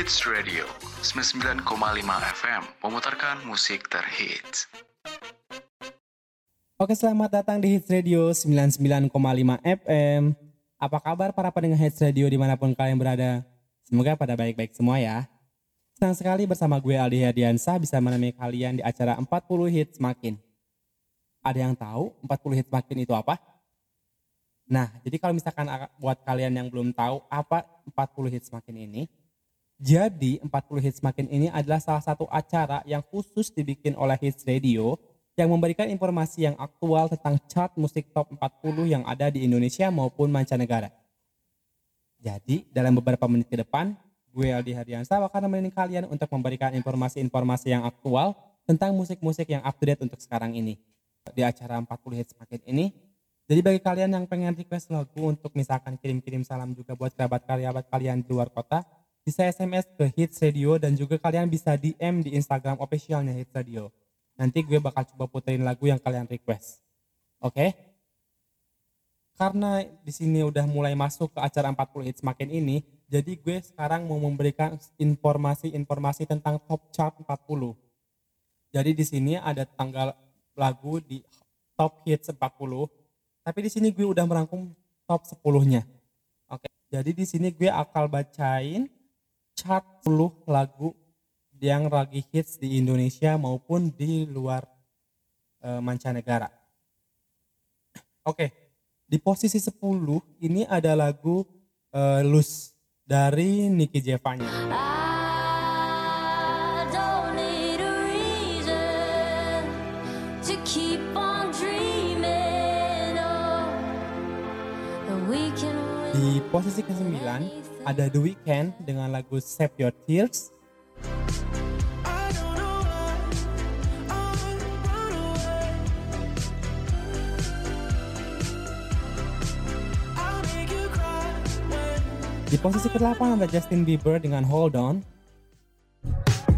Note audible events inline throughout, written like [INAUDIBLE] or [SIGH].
Hits Radio 99,5 FM memutarkan musik terhits. Oke, selamat datang di Hits Radio 99,5 FM. Apa kabar para pendengar Hits Radio di mana pun kalian berada? Semoga pada baik-baik semua ya. Senang sekali bersama gue Aldi Herdiansah bisa menemani kalian di acara 40 Hits Makin. Ada yang tahu 40 Hits Makin itu apa? Nah, jadi kalau misalkan buat kalian yang belum tahu apa 40 Hits Makin ini, jadi 40 Hits Makin ini adalah salah satu acara yang khusus dibikin oleh Hits Radio yang memberikan informasi yang aktual tentang chart musik top 40 yang ada di Indonesia maupun mancanegara. Jadi dalam beberapa menit ke depan, gue Aldi Hardiansa akan menemani kalian untuk memberikan informasi-informasi yang aktual tentang musik-musik yang up to date untuk sekarang ini. Di acara 40 Hits Makin ini, jadi bagi kalian yang pengen request lagu untuk misalkan kirim-kirim salam juga buat kerabat-kerabat kalian di luar kota, bisa SMS ke Hits Radio dan juga kalian bisa DM di Instagram officialnya Hits Radio. Nanti gue bakal coba puterin lagu yang kalian request. Oke? Okay? Karena di sini udah mulai masuk ke acara 40 Hits makin ini, jadi gue sekarang mau memberikan informasi-informasi tentang top chart 40. Jadi di sini ada tanggal lagu di top hits 40, tapi di sini gue udah merangkum top 10-nya. Oke. Jadi di sini gue akan bacain chart 10 lagu yang lagi hits di Indonesia maupun di luar e, mancanegara. Oke, di posisi 10 ini ada lagu e, Luz dari Nicky Jevanya. Di posisi ke-9 ada The Weeknd dengan lagu Save Your Tears. Di posisi ke-8 ada Justin Bieber dengan Hold On.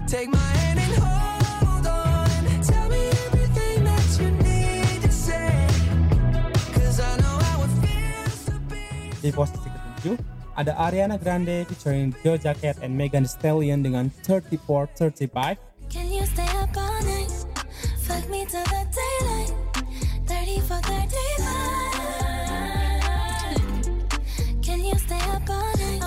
Take my hand and hold on. Tell me everything that you need to say. Cause I know how it feels to be. Di posisi ke-7 ada Ariana Grande featuring Doja Cat and Megan Thee Stallion dengan 3435. Can you stay up all night? Fuck me till the daylight. 34, 35. Can you stay up all night?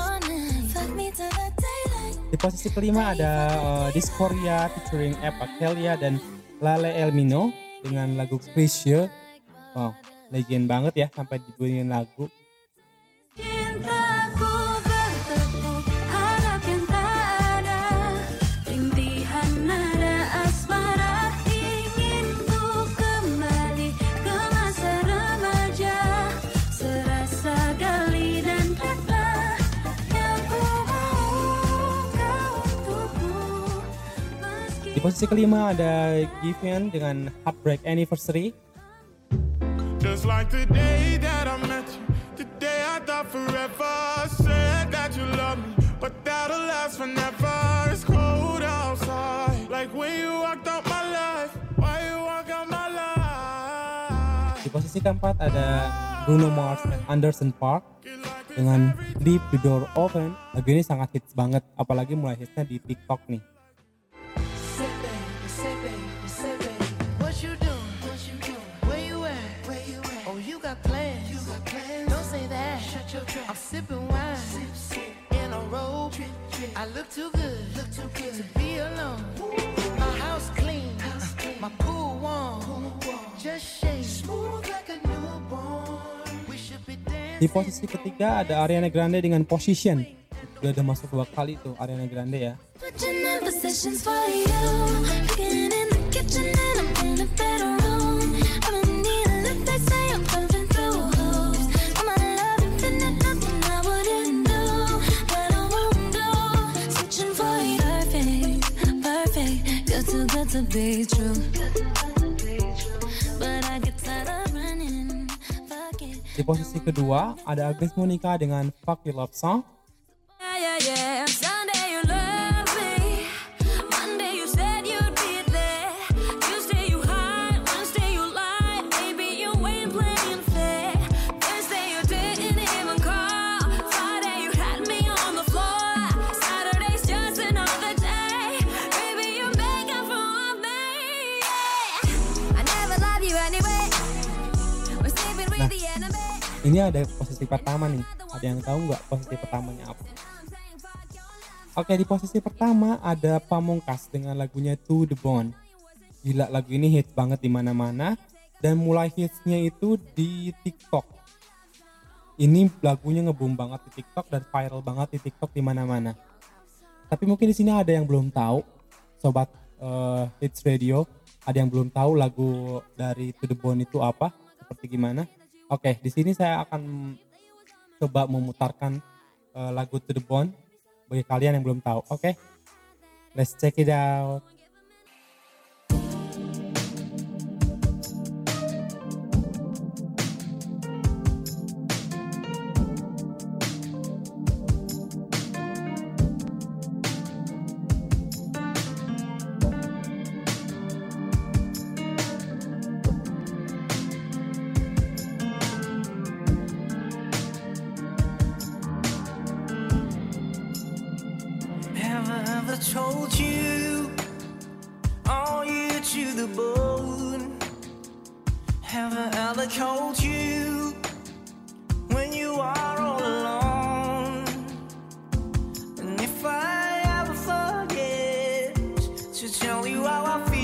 Fuck me till the daylight. Di posisi kelima ada uh, Dysphoria featuring Eva Kelia dan Lale Elmino dengan lagu Cliche. Oh, legend banget ya sampai dibunyiin lagu. Posisi kelima ada Given dengan Heartbreak Anniversary. Just like the day that I met you, the day I thought forever, said that you love me, but that'll last forever. It's cold outside, like when you walked out my life, why you walk out my life? Di posisi keempat ada Bruno Mars dan Anderson Park dengan Leave the Door Open. Lagu ini sangat hits banget, apalagi mulai hitsnya di TikTok nih. I'm sipping wine sip, sip. in a robe. Drip, drip. I look too good, look too good to be alone. My house clean, house clean. my pool warm. pool warm. Just shake smooth like a newborn. We should be dancing. Di posisi ketiga ada Ariana Grande dengan Position. Udah ada masuk dua kali tuh Ariana Grande ya. Di posisi kedua ada Agnes Monica dengan Fuck Your Love Song. Ini ada posisi pertama nih ada yang tahu nggak posisi pertamanya apa Oke di posisi pertama ada Pamungkas dengan lagunya To The Bone. Gila lagu ini hits banget di mana-mana dan mulai hitsnya itu di TikTok. Ini lagunya ngebum banget di TikTok dan viral banget di TikTok di mana-mana. Tapi mungkin di sini ada yang belum tahu, sobat uh, hits radio, ada yang belum tahu lagu dari To The Bone itu apa, seperti gimana. Oke, di sini saya akan coba memutarkan uh, lagu To The Bone bagi kalian yang belum tahu. Oke, okay? let's check it out. should show you how I feel.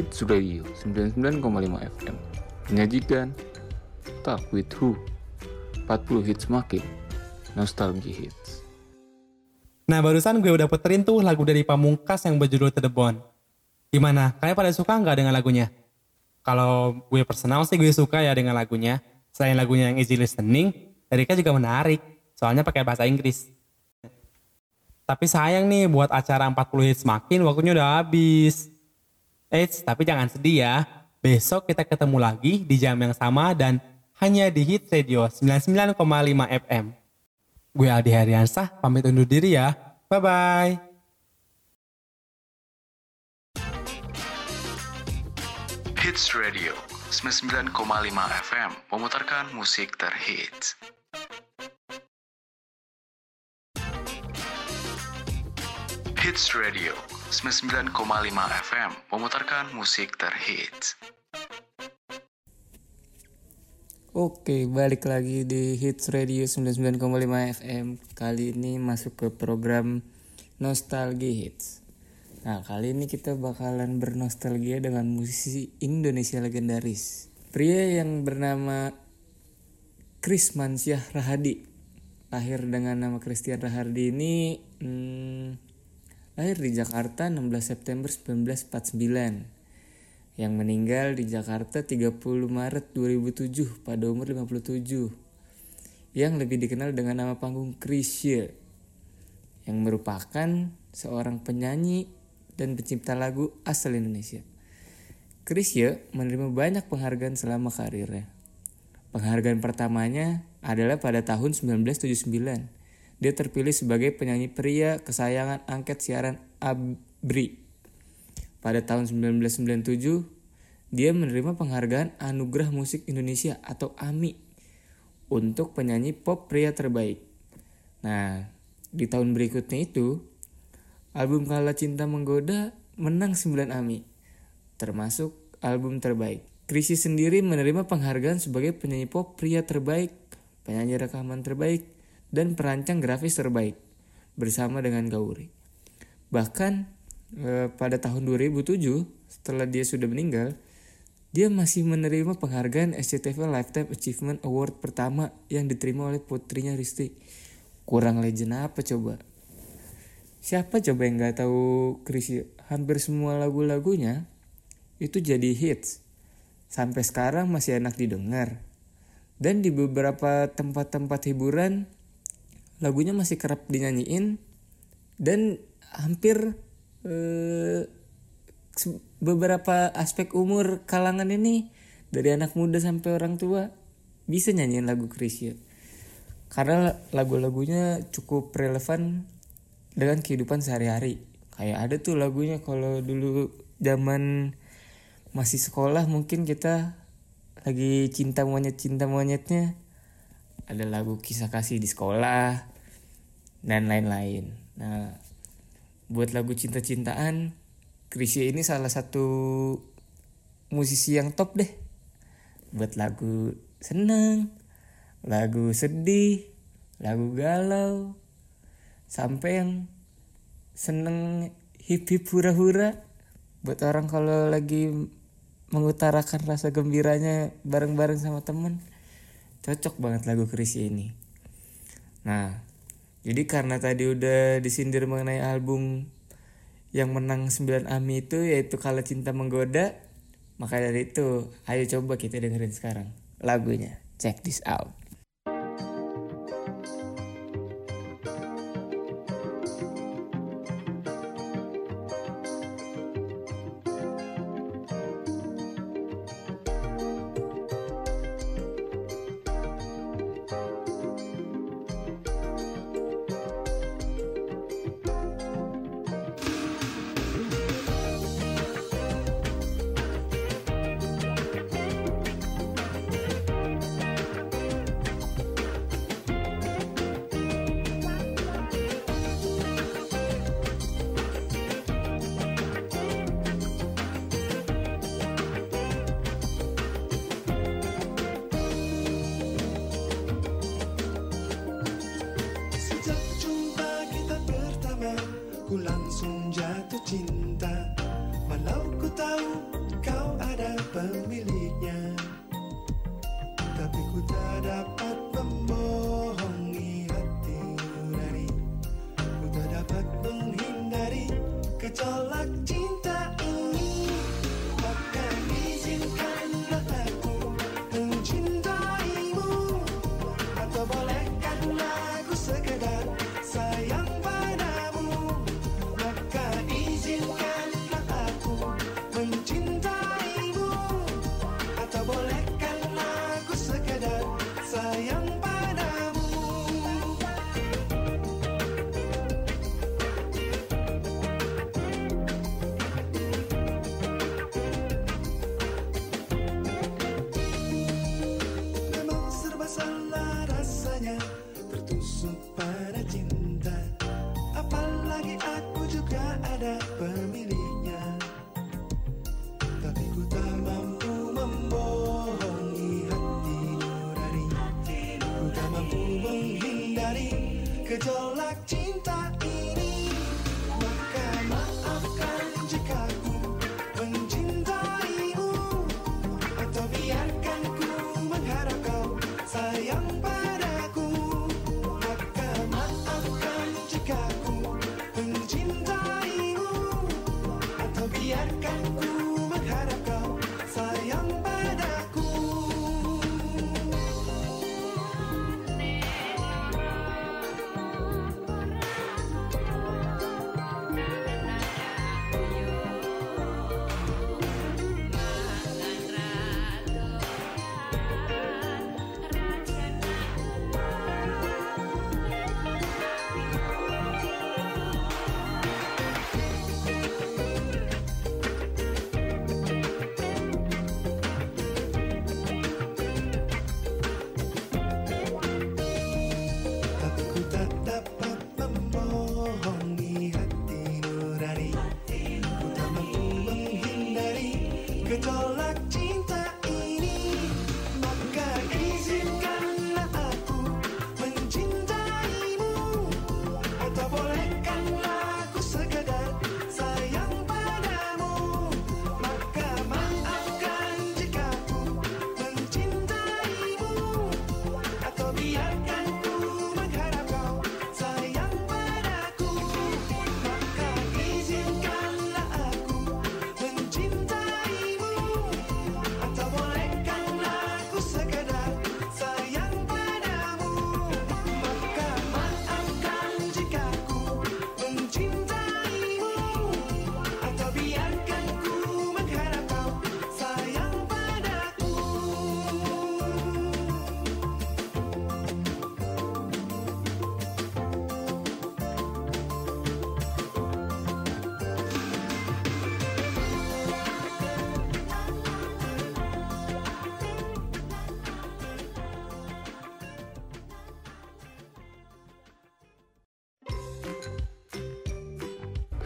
Hits Radio 99,5 FM menyajikan Talk with Who 40 hits makin Nostalgia Hits Nah barusan gue udah puterin tuh lagu dari Pamungkas yang berjudul To The Bone. Gimana? Kalian pada suka nggak dengan lagunya? Kalau gue personal sih gue suka ya dengan lagunya. Selain lagunya yang easy listening, liriknya juga menarik. Soalnya pakai bahasa Inggris. Tapi sayang nih buat acara 40 hits makin waktunya udah habis. Eits, tapi jangan sedih ya. Besok kita ketemu lagi di jam yang sama dan hanya di Hit Radio 99,5 FM. Gue Aldi Heriansah, pamit undur diri ya. Bye-bye. Hits Radio 99,5 FM memutarkan musik terhits. Hits Radio 99,5 FM memutarkan musik terhits. Oke, balik lagi di Hits Radio 99,5 FM. Kali ini masuk ke program Nostalgia Hits. Nah, kali ini kita bakalan bernostalgia dengan musisi Indonesia legendaris. Pria yang bernama Chris Mansyah Rahadi. Lahir dengan nama Christian Rahardi ini hmm, lahir di Jakarta 16 September 1949 yang meninggal di Jakarta 30 Maret 2007 pada umur 57 yang lebih dikenal dengan nama panggung Chrisye yang merupakan seorang penyanyi dan pencipta lagu asal Indonesia. Chrisye menerima banyak penghargaan selama karirnya. Penghargaan pertamanya adalah pada tahun 1979. Dia terpilih sebagai penyanyi pria kesayangan angket siaran ABRI. Pada tahun 1997, dia menerima penghargaan Anugerah Musik Indonesia atau AMI untuk penyanyi pop pria terbaik. Nah, di tahun berikutnya itu, album Kala Cinta Menggoda menang 9 AMI, termasuk album terbaik. Chrisye sendiri menerima penghargaan sebagai penyanyi pop pria terbaik, penyanyi rekaman terbaik, dan perancang grafis terbaik bersama dengan Gauri. Bahkan eh, pada tahun 2007 setelah dia sudah meninggal, dia masih menerima penghargaan SCTV Lifetime Achievement Award pertama yang diterima oleh putrinya Risti. Kurang legend apa coba? Siapa coba yang nggak tahu Chrisye? Hampir semua lagu-lagunya itu jadi hits. Sampai sekarang masih enak didengar. Dan di beberapa tempat-tempat hiburan lagunya masih kerap dinyanyiin dan hampir eh, beberapa aspek umur kalangan ini dari anak muda sampai orang tua bisa nyanyiin lagu Chrisye karena lagu-lagunya cukup relevan dengan kehidupan sehari-hari. Kayak ada tuh lagunya kalau dulu zaman masih sekolah mungkin kita lagi cinta monyet cinta monyetnya. Ada lagu kisah kasih di sekolah dan lain-lain. Nah, buat lagu cinta-cintaan, Chrisye ini salah satu musisi yang top deh. Buat lagu seneng, lagu sedih, lagu galau, sampai yang seneng hip hip hura hura. Buat orang kalau lagi mengutarakan rasa gembiranya bareng-bareng sama temen cocok banget lagu Chrisye ini. Nah, jadi karena tadi udah disindir mengenai album yang menang 9 AMI itu yaitu Kala Cinta Menggoda, maka dari itu ayo coba kita dengerin sekarang lagunya. Check this out.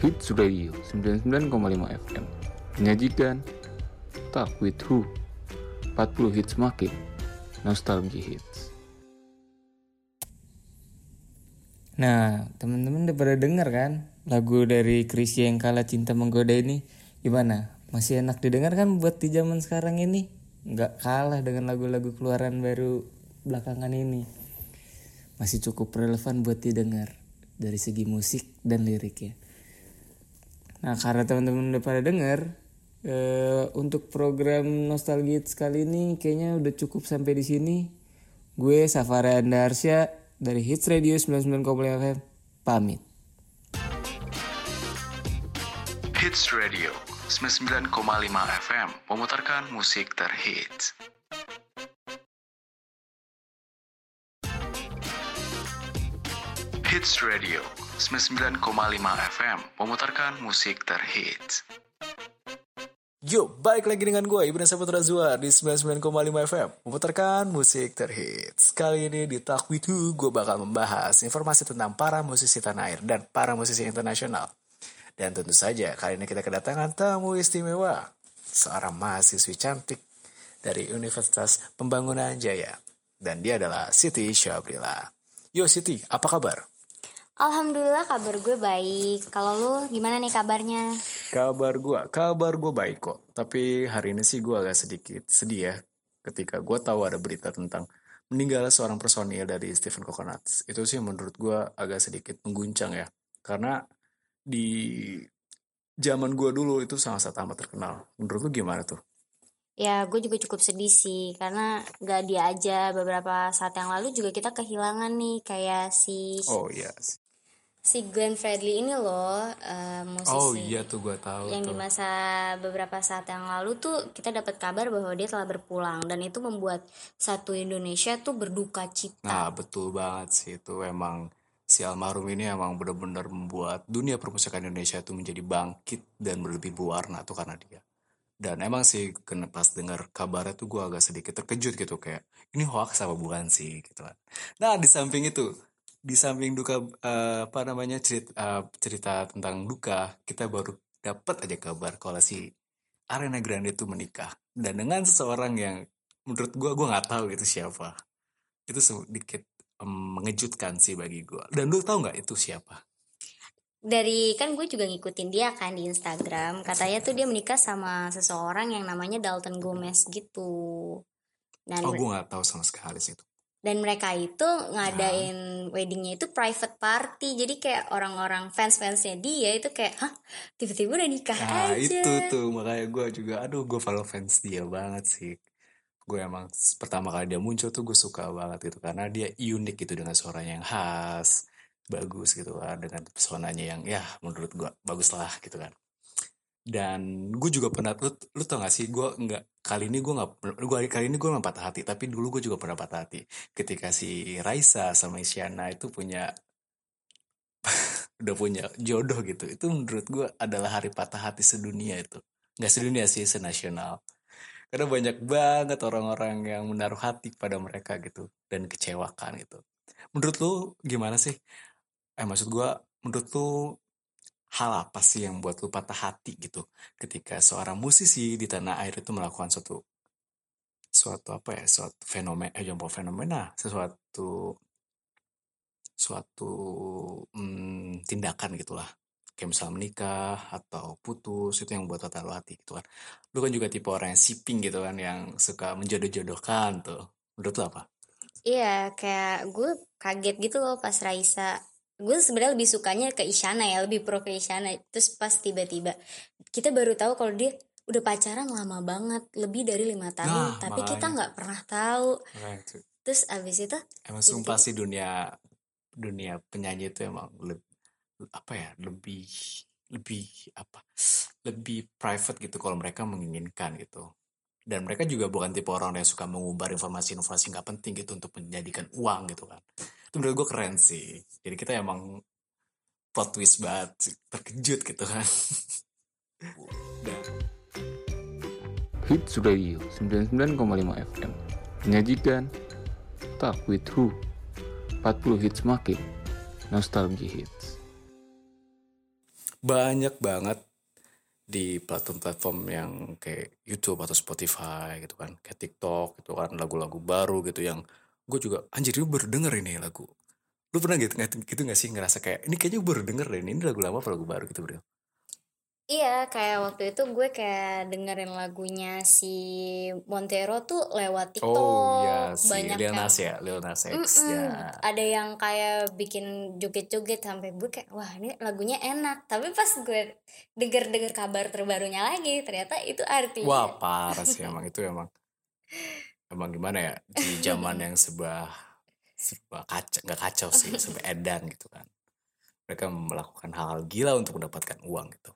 Hits Radio 99,5 FM menyajikan Talk with Who 40 hits makin Nostalgia Hits Nah, teman-teman udah pada denger kan lagu dari Krisya yang kalah cinta menggoda ini gimana? Masih enak didengar kan buat di zaman sekarang ini? Nggak kalah dengan lagu-lagu keluaran baru belakangan ini. Masih cukup relevan buat didengar dari segi musik dan liriknya. Nah, karena teman-teman udah pada denger eh, untuk program Nostalgia kali ini kayaknya udah cukup sampai di sini. Gue Safara Andarsya dari Hits Radio 99,5 FM pamit. Hits Radio 99,5 FM memutarkan musik terhits. Hits Radio 99,5 FM memutarkan musik terhits. Yo, balik lagi dengan gue, Ibnu Saputra Zuar di 99,5 FM Memutarkan musik terhits Kali ini di Talk With Who, gue bakal membahas informasi tentang para musisi tanah air dan para musisi internasional Dan tentu saja, kali ini kita kedatangan tamu istimewa Seorang mahasiswi cantik dari Universitas Pembangunan Jaya Dan dia adalah Siti Syabrila Yo Siti, apa kabar? Alhamdulillah kabar gue baik. Kalau lu gimana nih kabarnya? Kabar gue, kabar gue baik kok. Tapi hari ini sih gue agak sedikit sedih ya. Ketika gue tahu ada berita tentang meninggalnya seorang personil dari Stephen Coconuts. Itu sih menurut gue agak sedikit mengguncang ya. Karena di zaman gue dulu itu sangat-sangat amat terkenal. Menurut lu gimana tuh? Ya gue juga cukup sedih sih karena gak dia aja beberapa saat yang lalu juga kita kehilangan nih kayak si Oh iya. Si Glenn Fredly ini loh eh, musisi Oh iya tuh gue tahu yang di tuh. masa beberapa saat yang lalu tuh kita dapat kabar bahwa dia telah berpulang dan itu membuat satu Indonesia tuh berduka cita. Nah betul banget sih itu emang si almarhum ini emang benar-benar membuat dunia permusikan Indonesia itu menjadi bangkit dan berlebih berwarna tuh karena dia. Dan emang sih kena pas dengar kabarnya tuh gue agak sedikit terkejut gitu kayak ini hoax apa bukan sih gitu kan. Nah di samping itu di samping duka eh, apa namanya cerita eh, cerita tentang duka kita baru dapat aja kabar kalau si Ariana Grande itu menikah. Dan dengan seseorang yang menurut gue gue nggak tahu itu siapa. Itu sedikit em, mengejutkan sih bagi gue dan lu tahu nggak itu siapa? Dari kan gue juga ngikutin dia kan di Instagram. Katanya tuh dia menikah sama seseorang yang namanya Dalton Gomez gitu. Dan oh gue nggak tahu sama sekali sih itu dan mereka itu ngadain weddingnya itu private party. Jadi kayak orang-orang fans fansnya dia itu kayak hah tiba-tiba udah nikah Nah aja. itu tuh. Makanya gue juga aduh gue follow fans dia banget sih. Gue emang pertama kali dia muncul tuh gue suka banget gitu. Karena dia unik gitu dengan suaranya yang khas bagus gitu kan. Dengan pesonanya yang ya menurut gue bagus lah gitu kan dan gue juga pernah lu, lu tau gak sih gue nggak kali ini gue nggak gue kali ini gue nggak patah hati tapi dulu gue juga pernah patah hati. Ketika si Raisa sama Isyana itu punya [LAUGHS] udah punya jodoh gitu itu menurut gue adalah hari patah hati sedunia itu. Nggak sedunia sih senasional. Karena banyak banget orang-orang yang menaruh hati pada mereka gitu dan kecewakan gitu. Menurut lu gimana sih? Eh maksud gue menurut lu hal apa sih yang buat lu patah hati gitu ketika seorang musisi di tanah air itu melakukan suatu suatu apa ya suatu fenomena eh bukan fenomena sesuatu suatu mm, tindakan gitulah. Kayak misal menikah atau putus itu yang buat patah lu hati gitu kan. Lu kan juga tipe orang yang siping gitu kan yang suka menjodoh-jodohkan tuh. Menurut lu apa? Iya, kayak gue kaget gitu loh pas Raisa. Gue sebenarnya lebih sukanya ke Isyana ya, lebih pro ke Isyana. Terus pas tiba-tiba kita baru tahu kalau dia udah pacaran lama banget, lebih dari lima Nah, tahun. tapi kita nggak pernah tahu. Itu. Terus abis itu emang sumpah sih dunia dunia penyanyi itu emang lebih apa ya lebih lebih apa lebih private gitu kalau mereka menginginkan gitu dan mereka juga bukan tipe orang yang suka mengumbar informasi-informasi nggak penting gitu untuk menjadikan uang gitu kan itu menurut gue keren sih. Jadi kita emang plot twist banget terkejut gitu kan. Dan [LAUGHS] Hits Radio 99,5 FM menyajikan Talk with Who. 40 hits makin Nostalgia Hits. Banyak banget di platform-platform yang kayak YouTube atau Spotify gitu kan. Kayak TikTok gitu kan lagu-lagu baru gitu yang gue juga anjir ini baru denger ini lagu lu pernah gitu nggak gitu nggak sih ngerasa kayak ini kayaknya gue baru denger deh ini lagu lama apa lagu baru gitu bro Iya, kayak waktu itu gue kayak dengerin lagunya si Montero tuh lewat TikTok. oh ya si Banyak Lil yang Nas ya Lil Nas X ya Ada yang kayak bikin joget-joget sampai gue kayak wah ini lagunya enak. Tapi pas gue denger-denger kabar terbarunya lagi ternyata itu artinya wah parah sih [LAUGHS] emang itu emang emang gimana ya di zaman yang sebuah sebuah kacau nggak kacau sih [LAUGHS] sebuah edan gitu kan. Mereka melakukan hal-hal gila untuk mendapatkan uang gitu.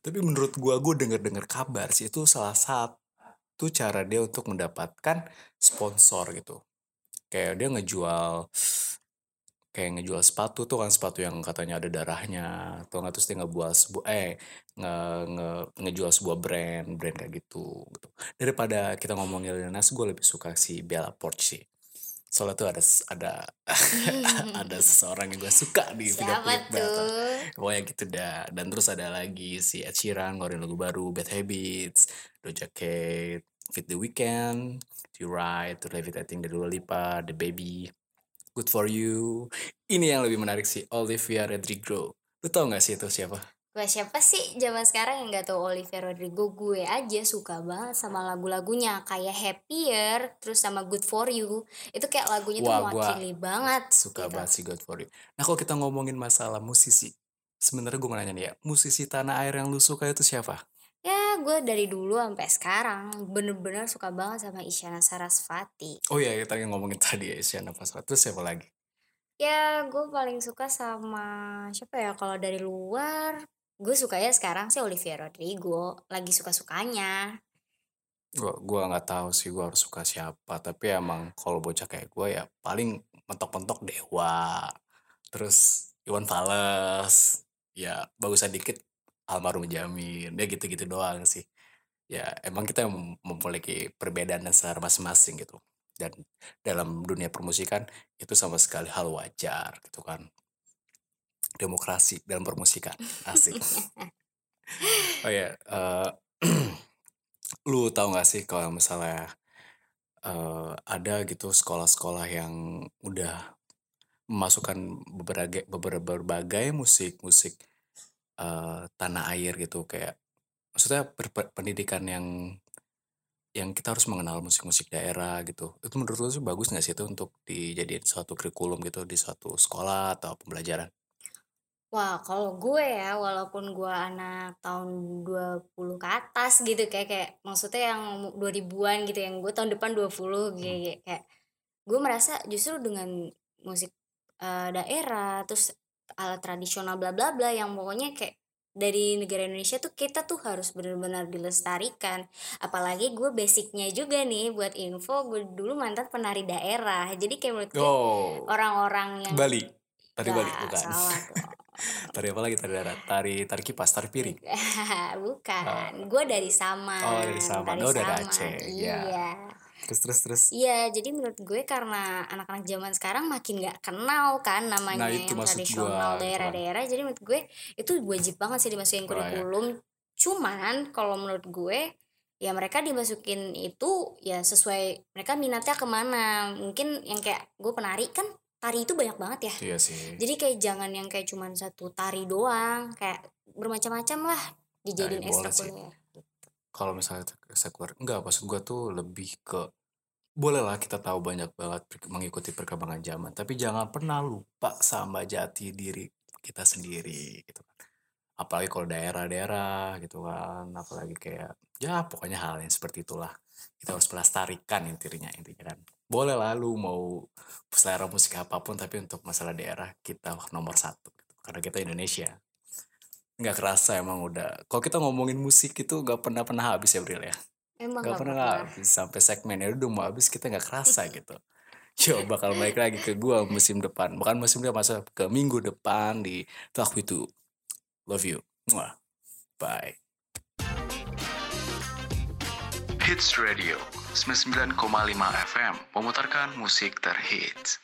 Tapi menurut gua gue denger-dengar kabar sih itu salah satu cara dia untuk mendapatkan sponsor gitu. Kayak dia ngejual kayak ngejual sepatu tuh kan sepatu yang katanya ada darahnya atau nggak terus dia ngejual sebuah eh nge, nge, ngejual sebuah brand brand kayak gitu gitu. Daripada kita ngomongin Nas gue lebih suka si Bella Poarch sih. Soalnya tuh ada ada [LAUGHS] ada seseorang yang gue suka di video klip? Pokoknya gitu dah. Dan terus ada lagi si Ed Sheeran ngeluarin lagu baru, Bad Habits, Doja Cat, Fit The Weekend, To To Levitating dari Dua Lipa, The Baby, Good For You. Ini yang lebih menarik sih, Olivia Rodrigo. Lu tau gak sih itu siapa? Gue siapa sih zaman sekarang yang gak tahu Olivia Rodrigo gue aja suka banget sama lagu-lagunya kayak Happier terus sama Good For You itu kayak lagunya tuh Wah, gua mewakili banget Suka gitu. banget sih Good For You. Nah kalau kita ngomongin masalah musisi, sebenarnya gue mau nanya nih ya, musisi tanah air yang lu suka itu siapa? Ya gue dari dulu sampai sekarang bener-bener suka banget sama Isyana Sarasvati. Oh iya, kita yang ngomongin tadi ya, Isyana Paswa. Terus siapa lagi? Ya gue paling suka sama siapa ya kalau dari luar gue sukanya sekarang sih Olivia Rodrigo lagi suka-sukanya. Gua gua nggak tahu sih gua harus suka siapa, tapi emang kalau bocah kayak gua ya paling mentok-mentok Dewa. Terus Iwan Fals. Ya bagusan dikit almarhum Jamin. Ya gitu-gitu doang sih. ya emang kita mem- memiliki perbedaan selera masing-masing gitu dan dalam dunia permusikan itu sama sekali hal wajar gitu kan demokrasi dalam permusikan asik oh ya eh, [CLEARS THROAT] lu tahu gak sih kalau misalnya eh, ada gitu sekolah-sekolah yang udah memasukkan berbagai beber- berbagai musik eh, tanah air gitu kayak maksudnya pendidikan yang yang kita harus mengenal musik-musik daerah gitu itu menurut lu sih bagus nggak sih itu untuk dijadiin suatu kurikulum gitu di suatu sekolah atau pembelajaran Wah, kalau gue ya, walaupun gue anak tahun 20 ke atas gitu, kayak kayak maksudnya yang 2000-an gitu, yang gue tahun depan 20 Hmm. kayak, kayak gue merasa justru dengan musik eh, daerah, terus alat tradisional bla bla bla yang pokoknya kayak dari negara Indonesia tuh kita tuh harus benar-benar dilestarikan. Apalagi gue basicnya juga nih buat info, gue dulu mantan penari daerah. Jadi kayak menurut gue oh orang-orang yang Bali tari Bali Nggak, bukan salah [LAUGHS] tari apa lagi tari darat tari tari kipas tari piring [LAUGHS] Bukan, gue dari Saman. Oh, dari Saman. Oh, dari Aceh, Iya. ya. terus terus terus Iya, jadi menurut gue karena anak-anak zaman sekarang makin nggak kenal kan namanya Nah, itu yang tradisional daerah-daerah. Jadi menurut gue itu wajib banget sih dimasukin Right. kurikulum. Cuman kalau menurut gue ya mereka dimasukin itu ya sesuai mereka minatnya ke mana. Mungkin yang kayak gue penari kan tari itu banyak banget ya. iya sih Jadi kayak jangan yang kayak cuman satu tari doang, kayak bermacam-macam lah dijadiin Ya, boleh sih. ekstrakurikuler. kalau misalnya sekuler enggak maksud gua tuh lebih ke bolehlah kita tahu banyak banget mengikuti perkembangan zaman tapi jangan pernah lupa sama jati diri kita sendiri gitu kan apalagi kalau daerah-daerah gitu kan apalagi kayak ya pokoknya hal yang seperti itulah kita harus melestarikan intinya intinya kan boleh lah lu mau selera musik apa pun tapi untuk masalah daerah kita nomor satu gitu. karena kita Indonesia. Nggak kerasa emang udah. Kalau kita ngomongin musik itu nggak pernah pernah habis ya Bril ya? Emang nggak gak pernah pernah. habis. Sampai segmennya udah mau habis kita nggak kerasa [LAUGHS] gitu. Coba kalau balik lagi ke gua musim depan. Bukan musim depan masa ke minggu depan di Talk With You. Love you. Mwah. bye. Hits Radio 99,5 FM memutarkan musik terhits.